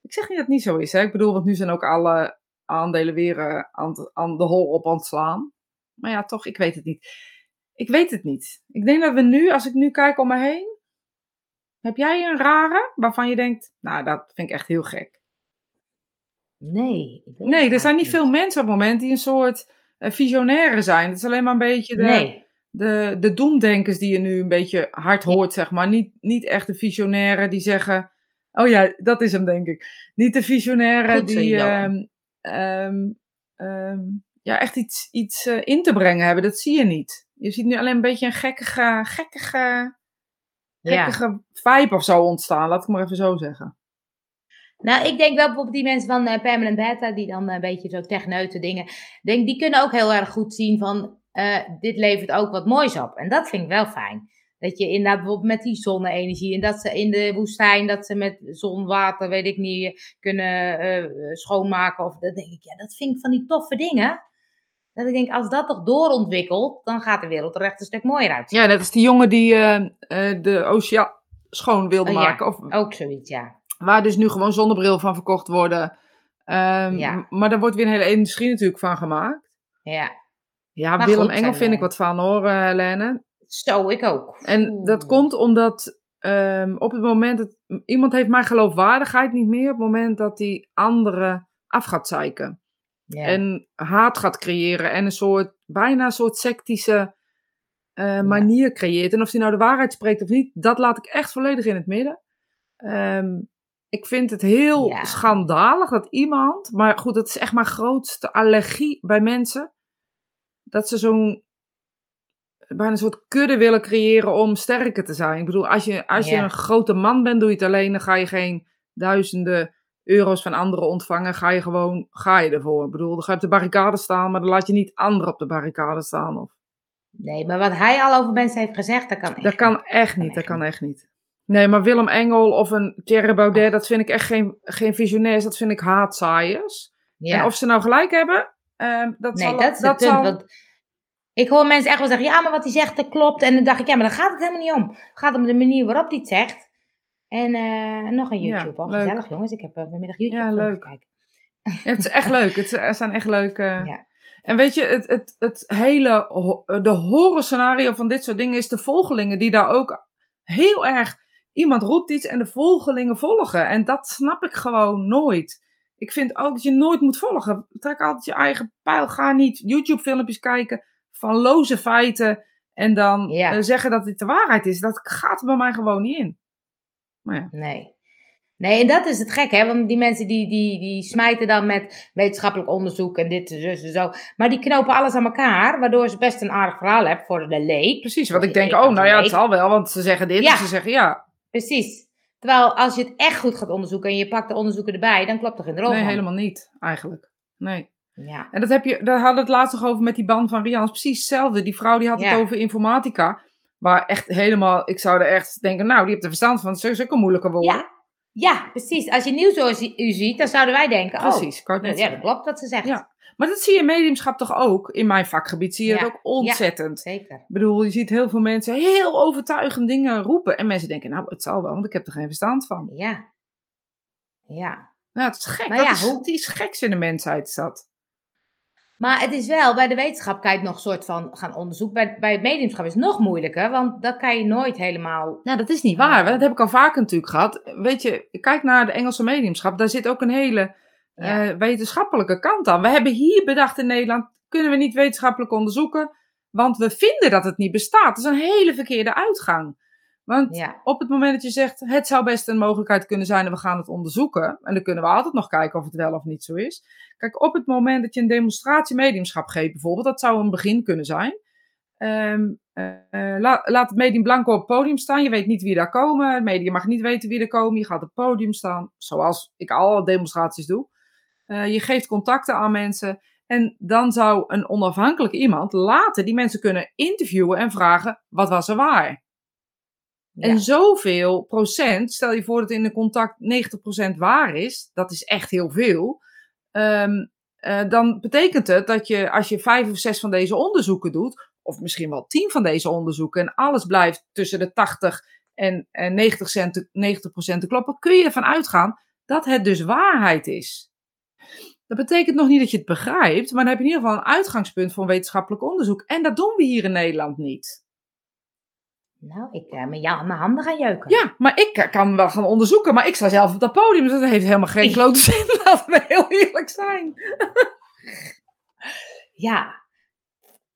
Ik zeg niet dat het niet zo is, hè. Ik bedoel, want nu zijn ook alle aandelen weer uh, aan, aan de hol op ontslaan. Maar ja, toch, ik weet het niet. Ik weet het niet. Ik denk dat we nu, als ik nu kijk om me heen, heb jij een rare waarvan je denkt, nou, dat vind ik echt heel gek. Nee. Nee, er zijn niet, veel mensen op het moment die een soort uh, visionaire zijn. Het is alleen maar een beetje de, nee. de, de doemdenkers die je nu een beetje hard hoort, zeg maar. Niet, niet echt de visionairen die zeggen, oh ja, dat is hem denk ik. Niet de visionairen die... Um, um, um, ja, echt iets, iets uh, in te brengen hebben. Dat zie je niet. Je ziet nu alleen een beetje een gekkige, gekkige, gekkige ja. vibe of zo ontstaan. Laat ik maar even zo zeggen. Nou, ik denk wel bijvoorbeeld die mensen van uh, Permanent Beta, die dan een beetje zo techneute dingen, denk, die kunnen ook heel erg goed zien van, uh, dit levert ook wat moois op. En dat vind ik wel fijn. Dat je inderdaad bijvoorbeeld met die zonne-energie en dat ze in de woestijn, dat ze met zonwater, weet ik niet, kunnen uh, schoonmaken. Of dat denk ik, ja, dat vind ik van die toffe dingen. Dat ik denk, als dat toch doorontwikkelt, dan gaat de wereld er echt een stuk mooier uit. Ja, net als die jongen die uh, uh, de oceaan schoon wilde oh, maken. Of, ook zoiets, ja. Waar dus nu gewoon zonnebril van verkocht worden. Um, ja. Maar daar wordt weer een hele industrie natuurlijk van gemaakt. Ja. Ja, maar Willem Engel vind ik wat van hoor, Helene. Zo, ik ook. En dat komt omdat um, op het moment dat iemand heeft maar geloofwaardigheid niet meer, op het moment dat die anderen af gaat zeiken. En haat gaat creëren en een soort, bijna een soort sectische uh, manier creëert. En of hij nou de waarheid spreekt of niet, dat laat ik echt volledig in het midden. Um, Ik vind het heel schandalig dat iemand, maar goed, dat is echt mijn grootste allergie bij mensen, dat ze zo'n bijna een soort kudde willen creëren om sterker te zijn. Ik bedoel, als je, als je een grote man bent, doe je het alleen, dan ga je geen duizenden euro's van anderen ontvangen, ga je gewoon, ga je ervoor. Ik bedoel, dan ga je op de barricade staan, maar dan laat je niet anderen op de barricade staan. Of... Nee, maar wat hij al over mensen heeft gezegd, dat kan echt Dat kan echt niet, dat kan echt niet. Nee, maar Willem Engel of een Thierry Baudet, dat vind ik echt geen, geen visionairs, dat vind ik haatzaaiers. Ja. En of ze nou gelijk hebben, uh, dat nee, zal... dat, dat zal... Want ik hoor mensen echt wel zeggen, ja, maar wat hij zegt, dat klopt. En dan dacht ik, ja, maar dan gaat het helemaal niet om. Het gaat om de manier waarop hij het zegt. En uh, nog een YouTube. Ja, gezellig, jongens. Ik heb uh, vanmiddag YouTube ja, leuk. kijken. het is echt leuk. Het, er zijn echt leuke... Ja. En weet je, het, het, het hele, de horror scenario van dit soort dingen is de volgelingen die daar ook heel erg iemand roept iets en de volgelingen volgen. En dat snap ik gewoon nooit. Ik vind ook dat je nooit moet volgen. Trek altijd je eigen pijl. Ga niet YouTube-filmpjes kijken van loze feiten. En dan eh, zeggen dat dit de waarheid is. Dat gaat bij mij gewoon niet in. Maar ja. Nee. Nee, en dat is het gek, hè? Want die mensen die, die, die smijten dan met wetenschappelijk onderzoek en dit en zo. Maar die knopen alles aan elkaar, waardoor ze best een aardig verhaal hebben voor de leek. Precies, want ik denk, oh, nou ja, het zal wel, want ze zeggen dit en ze zeggen ja. Precies. Terwijl als je het echt goed gaat onderzoeken en je pakt de onderzoeken erbij, dan klopt er geen rol Nee, helemaal niet, eigenlijk. Nee. Ja. En dat heb je, daar hadden we het laatst nog over met die band van Rian. Precies hetzelfde. Die vrouw die had het over informatica. Maar echt helemaal, ik zou er echt denken, nou, die heeft er verstand van. Het is ook een moeilijke woord. Ja. ja, precies. Als je nieuws u ziet, dan zouden wij denken, oh, precies, oh, ja, dat klopt wat ze zegt. Ja. Maar dat zie je in mediumschap toch ook? In mijn vakgebied zie je dat ook ontzettend. Ja, zeker. Ik bedoel, je ziet heel veel mensen heel overtuigend dingen roepen. En mensen denken, nou, het zal wel, want ik heb er geen verstand van. Ja. Ja. Nou, het is gek. Maar dat ja, is, hoe... iets geks in de mensheid is dat. Maar het is wel, bij de wetenschap kan je het nog soort van gaan onderzoeken. Bij, bij het mediumschap is het nog moeilijker, want dat kan je nooit helemaal... Nou, dat is niet waar. Dat heb ik al vaker natuurlijk gehad. Weet je, kijk naar de Engelse mediumschap. Daar zit ook een hele uh, wetenschappelijke kant aan. We hebben hier bedacht in Nederland, kunnen we niet wetenschappelijk onderzoeken, want we vinden dat het niet bestaat. Dat is een hele verkeerde uitgang. Want op het moment dat je zegt, het zou best een mogelijkheid kunnen zijn en we gaan het onderzoeken, en dan kunnen we altijd nog kijken of het wel of niet zo is. Kijk, op het moment dat je een demonstratie mediumschap geeft bijvoorbeeld, dat zou een begin kunnen zijn. Um, laat het medium blanco op het podium staan. Je weet niet wie daar komen. Het medium mag niet weten wie er komen. Je gaat op het podium staan, zoals ik alle demonstraties doe. Uh, je geeft contacten aan mensen. En dan zou een onafhankelijk iemand later die mensen kunnen interviewen en vragen: wat was er waar? En zoveel procent, stel je voor dat in een contact 90% waar is, dat is echt heel veel. Um, uh, dan betekent het dat je, als je vijf of zes van deze onderzoeken doet, of misschien wel tien van deze onderzoeken, en alles blijft tussen de 80 en, en 90, cent, 90% te kloppen, kun je ervan uitgaan dat het dus waarheid is. Dat betekent nog niet dat je het begrijpt, maar dan heb je in ieder geval een uitgangspunt voor wetenschappelijk onderzoek. En dat doen we hier in Nederland niet. Nou, ik uh, met jou mijn handen gaan jeuken. Ja, maar ik kan wel gaan onderzoeken, maar ik sta zelf op dat podium, dus dat heeft helemaal geen klote zin. Laten we heel eerlijk zijn. ja.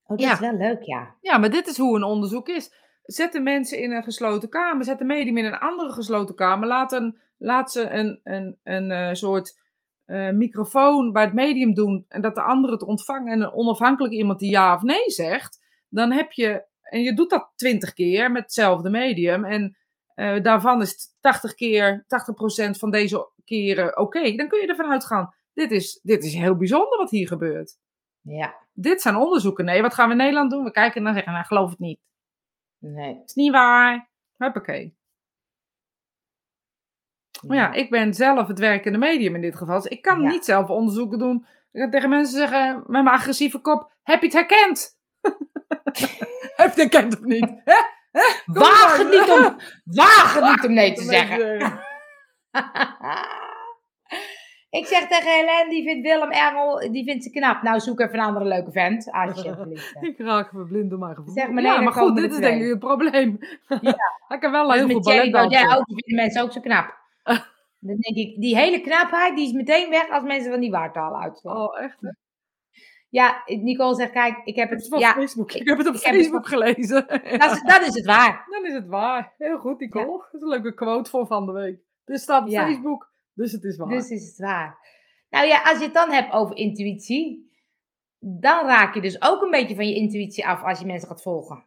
Oh, dat is wel leuk, ja. Ja, maar dit is hoe een onderzoek is. Zet de mensen in een gesloten kamer, zet de medium in een andere gesloten kamer, laat, een, laat ze een, een, een, een uh, soort uh, microfoon bij het medium doen en dat de andere het ontvangen en een onafhankelijk iemand die ja of nee zegt, dan heb je en je doet dat 20 keer met hetzelfde medium. En uh, daarvan is 80 keer, 80% van deze keren oké. Dan kun je ervan uitgaan. Dit is, dit is heel bijzonder wat hier gebeurt. Ja. Dit zijn onderzoeken. Nee, wat gaan we in Nederland doen? We kijken en dan zeggen, nou, geloof het niet. Nee. Het is niet waar. Huppakee. Maar ja, ik ben zelf het werkende medium in dit geval. Dus ik kan niet zelf onderzoeken doen. Ik kan tegen mensen zeggen met mijn agressieve kop: Heb je het herkend? Je kent of niet? Waag het niet om, waag het niet om nee te zeggen. Ik zeg tegen Helen, die vindt Willem Engel, die vindt ze knap. Nou, zoek even een andere leuke vent, alsjeblieft. ik raak verblind door mijn gevoel. Zeg maar, ja, maar goed, dit is denk ik een probleem. Ja. ik heb wel heel veel ballet ook, die vinden mensen ook zo knap. Dan denk ik, die hele knapheid, die is meteen weg als mensen van die waartaal uitslaan. Oh, echt? Ja, Nicole zegt, kijk, ik heb het... het ja, Facebook. Ik, heb het op Facebook gelezen. Dat, is, dat is het waar. Dan is het waar. Heel goed, Nicole. Dat is een leuke quote voor van de week. Er staat op Facebook, Dus het is waar. Dus is het waar. Nou ja, als je het dan hebt over intuïtie, dan raak je dus ook een beetje van je intuïtie af als je mensen gaat volgen.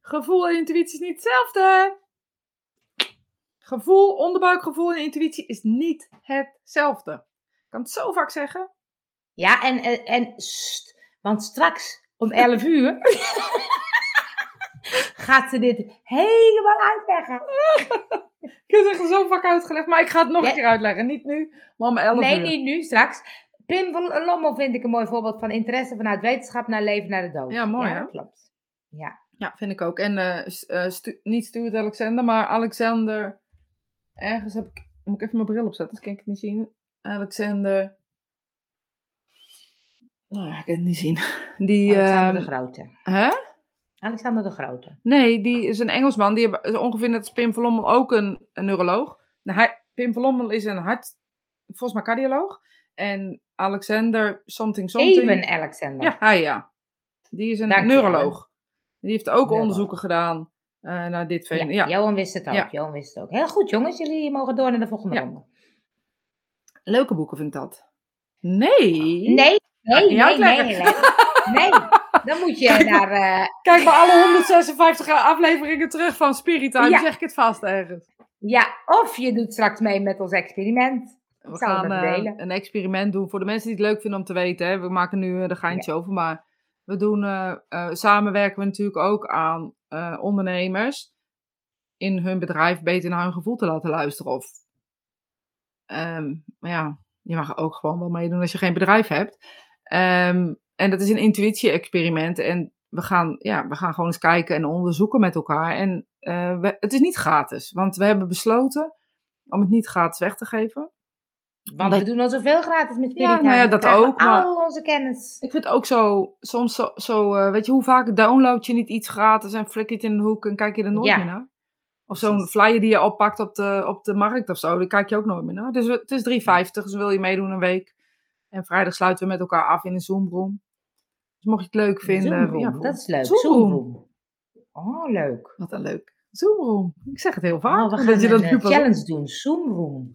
Gevoel en intuïtie is niet hetzelfde. Gevoel, onderbuikgevoel en intuïtie is niet hetzelfde. Ik kan het zo vaak zeggen. Ja, en, en, en want straks om 11 uur gaat ze dit helemaal uitleggen. ik heb het zo vaak uitgelegd, maar ik ga het nog een keer uitleggen. Niet nu, maar om 11 nee, uur. Nee, niet nu, straks. Pim van Lommel vind ik een mooi voorbeeld van interesse vanuit wetenschap naar leven naar de dood. Ja, mooi ja, hè? klopt. Ja. ja, vind ik ook. En uh, stu niet Stuart Alexander, maar Alexander. Ergens heb ik. Moet ik even mijn bril opzetten, dat kan ik het niet zien. Alexander. Nou ik kan het niet zien. Die, Alexander de Grote. Hè? Alexander de Grote. Nee, die is een Engelsman. Die is ongeveer net als Pim Verlommel ook een, een neuroloog. Nou, hij, Pim Verlommel is een hart, volgens mij cardioloog. En Alexander something something. Even Alexander. Ja, hij ja. Die is een Dank neuroloog. Die heeft ook Neuroloog. onderzoeken gedaan uh, naar dit Ja, fenomeen. Ja, Johan wist het ook. Ja. Johan wist het ook. Heel goed, jongens. Jullie mogen door naar de volgende Ja. ronde. Leuke boeken vind ik dat. Nee. Nee, ik nee, nee, nee. Nee, dan moet je naar... eh, Kijk maar alle 156 afleveringen terug van Spirit Time. Zeg ik het vast ergens. ja, of je doet straks mee met ons experiment. We gaan eh, een experiment doen voor de mensen die het leuk vinden om te weten. Hè. We maken nu uh, de geintje over, maar we doen, uh, samenwerken we natuurlijk ook aan ondernemers in hun bedrijf beter naar hun gevoel te laten luisteren. Of, um, maar ja, je mag ook gewoon wel meedoen als je geen bedrijf hebt. Um, en dat is een intuïtie-experiment. En we gaan, ja, we gaan gewoon eens kijken en onderzoeken met elkaar. En uh, we, het is niet gratis, want we hebben besloten om het niet gratis weg te geven. Want we doen al zoveel gratis met Spirit Ja, nou ja, dat ook, maar- Al onze kennis. Ik vind het ook zo, soms zo, zo uh, weet je, hoe vaak download je niet iets gratis en flik je het in een hoek en kijk je er nooit Ja. meer naar? Of zo'n flyer die je oppakt op de, op de markt of zo, die kijk je ook nooit meer naar. Dus het is 3,50, dus wil je meedoen een week. En vrijdag sluiten we met elkaar af in een Zoom-room. Dus mocht je het leuk vinden. Zoomroom, ja, dat is leuk. Zoomroom. Oh, leuk. Wat een leuk. Zoomroom. Ik zeg het heel vaak. Oh, we dat je een dat eh, challenge doen. Zoomroom.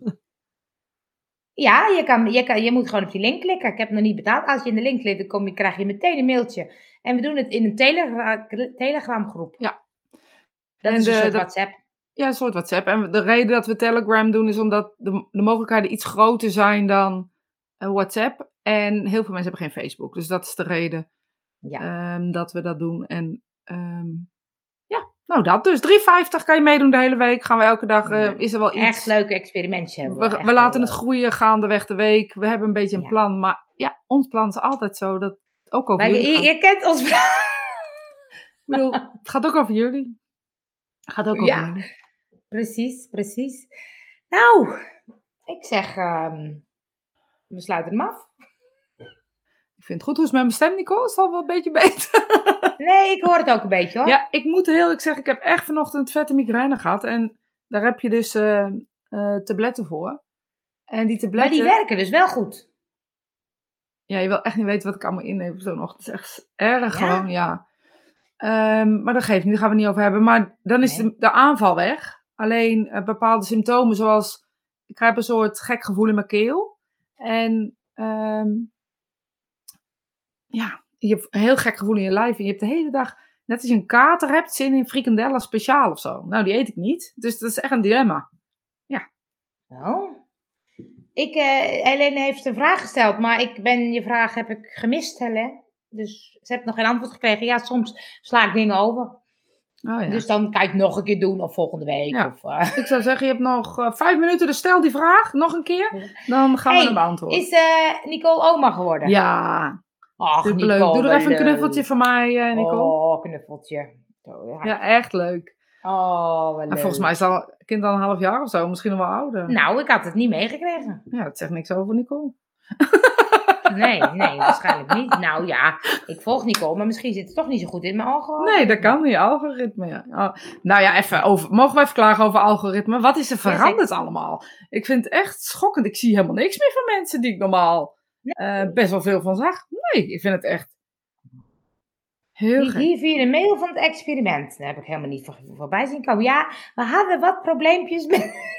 Ja, je, kan, je, kan, je moet gewoon op die link klikken. Ik heb het nog niet betaald. Als je in de link klikt, dan kom je, krijg je meteen een mailtje. En we doen het in een telegra Telegram groep. Ja. Dat En is een de- soort WhatsApp. Ja, een soort WhatsApp. En de reden dat we Telegram doen is omdat de, de mogelijkheden iets groter zijn dan eh, WhatsApp. En heel veel mensen hebben geen Facebook. Dus dat is de reden Ja. ehm, dat we dat doen. En ehm, ja, nou dat. Dus 3,50 kan je meedoen de hele week. Gaan we elke dag, eh, is er wel iets. Echt leuke experimentje hebben We, laten het leuk. groeien gaandeweg de week. We hebben een beetje een Ja. plan. Maar ja, ons plan is altijd zo dat ook over Maar jullie je, kent ons... Ik bedoel, het gaat ook over jullie. Het gaat ook over Ja. jullie. Precies, precies. Nou, ik zeg... ehm, we sluiten hem af. Ik vind het goed. Hoe is mijn stem, Nicole? Is al wel een beetje beter? Nee, ik hoor het ook een beetje hoor. Ja, ik moet heel eerlijk zeggen, ik heb echt vanochtend vette migraine gehad. En daar heb je dus eh, eh, tabletten voor. En die maar tabletten... die werken dus wel goed. Ja, je wil echt niet weten wat ik allemaal inneem zo'n ochtend. Het is echt erg Ja? gewoon, ja. Ehm, maar dat geeft niet, daar gaan we het niet over hebben. Maar dan is Nee. de, de aanval weg. Alleen eh, bepaalde symptomen zoals... Ik krijg een soort gek gevoel in mijn keel. En ehm, ja, je hebt een heel gek gevoel in je lijf. En je hebt de hele dag, net als je een kater hebt, zin in frikandellen speciaal of zo. Nou, die eet ik niet. Dus dat is echt een dilemma. Oh. Ik, eh Helene heeft een vraag gesteld, maar ik ben je vraag heb ik gemist, Helene. Dus ze heeft nog geen antwoord gekregen. Ja, soms sla ik dingen over. Oh, ja. Dus dan kan het nog een keer doen of volgende week. Ja. Of, eh, Ik zou zeggen, je hebt nog eh, vijf minuten, dus stel die vraag nog een keer. Dan gaan we hem beantwoorden. is eh, Nicole oma geworden? Ja, Ach, superleuk. Nicole, Doe er even een leuk. knuffeltje van mij, Nicole. Oh, knuffeltje. Zo, ja. Ja, echt leuk. Oh, En leuk. volgens mij is al kind al een half jaar of zo, misschien nog wel ouder. Nou, ik had het niet meegekregen. Ja, dat zegt niks over Nicole. Nee, nee, waarschijnlijk niet. Nou ja, ik volg Nicole, maar misschien zit het toch niet zo goed in mijn ogen. Nee, dat kan niet. Algoritme, ja. Oh, nou ja, even over, mogen we even klagen over algoritme? Wat is er Ja, veranderd allemaal? Ik vind het echt schokkend. Ik zie helemaal niks meer van mensen die ik normaal eh, best wel veel van zag. Nee, ik vind het echt hier via de mail van het experiment. Daar heb ik helemaal niet voor, voorbij zien komen. Ja, we hadden wat probleempjes met...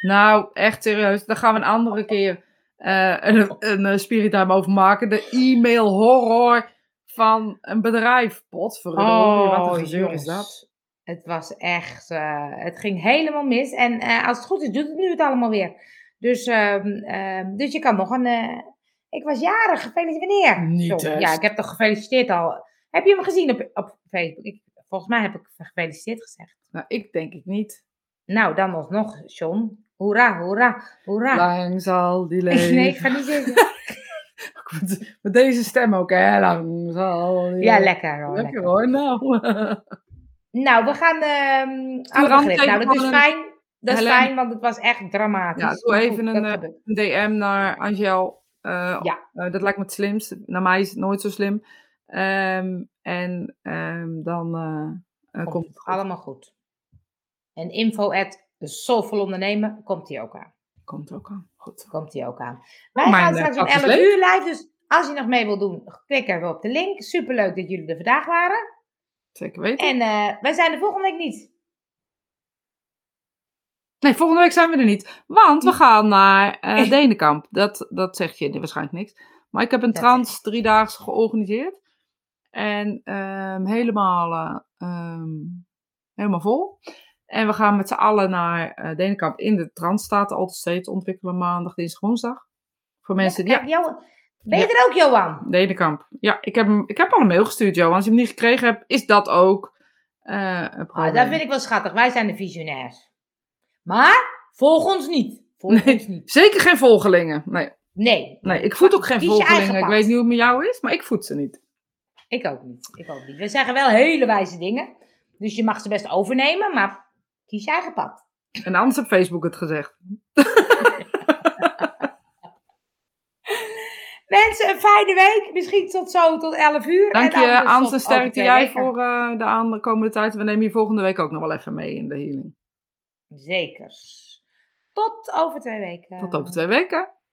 Nou, echt serieus. Daar gaan we een andere keer een, een, een spirit over maken. De e-mail horror van een bedrijf. Potverdorie, oh, wat een gezeur is dat? Het was echt, uh, het ging helemaal mis. En uh, als het goed is, doet het nu het allemaal weer. Dus, uh, dus je kan nog een, ik was jarig, gefeliciteerd. Niet Sorry, Ja, ik heb toch gefeliciteerd al. Heb je hem gezien op, op Facebook? Ik, volgens mij heb ik gefeliciteerd gezegd. Nou, ik denk ik niet. Nou, dan nog, John. Hoera, hoera, hoera. Lang zal die leven. nee, ik ga niet zeggen. met, deze stem ook, hè? Lang zal die Ja, lekker hoor. Lekker, hoor, nou. nou, we gaan uh, aan. Nou, dat is fijn. Dat is fijn, want het was echt dramatisch. Ja, doe even een, eh, een, DM naar Angel. Uh, ja. Uh, dat lijkt me het slimst. Naar mij is het nooit zo slim. Um, en um, dan komt, komt, het allemaal goed. En info at Soulful Ondernemen komt die ook aan. Komt ook aan. Goed. Komt die ook aan. Wij gaan straks om 11 uur live, dus als je nog mee wil doen, klik even op de link. Superleuk dat jullie er vandaag waren. Zeker weten. En uh, wij zijn er volgende week niet. Nee, volgende week zijn we er niet. Want we gaan naar uh, Denenkamp. Dat, dat zegt je waarschijnlijk niks. Maar ik heb een trans driedaags georganiseerd. En um, helemaal, uh, helemaal vol. En we gaan met z'n allen naar uh, Denenkamp in de Transstaten altijd steeds ontwikkelen maandag, dinsdag, woensdag. Voor mensen die... Ja, ben je er ook, Johan? Denenkamp. Ja, ik heb, hem, ik heb al een mail gestuurd, Johan. Als je hem niet gekregen hebt, is dat ook uh, een ah, dat vind ik wel schattig. Wij zijn de visionairs. Maar volg ons niet. Volg nee, ons niet. Zeker geen volgelingen. Nee. Nee. Nee, ik voed ook geen volgelingen. Ik weet niet hoe het met jou is, maar ik voed ze niet. Ik ook niet. Ik ook niet. We zeggen wel hele wijze dingen. Dus je mag ze best overnemen, maar Kies je eigen pad. En anders op Facebook het gezegd. Mensen, een fijne week. Misschien tot zo, tot 11 uur. Dank je, Anse. Sterkte jij voor uh, de aankomende tijd. We nemen je volgende week ook nog wel even mee in de healing. Zeker. Tot over twee weken. Tot over twee weken.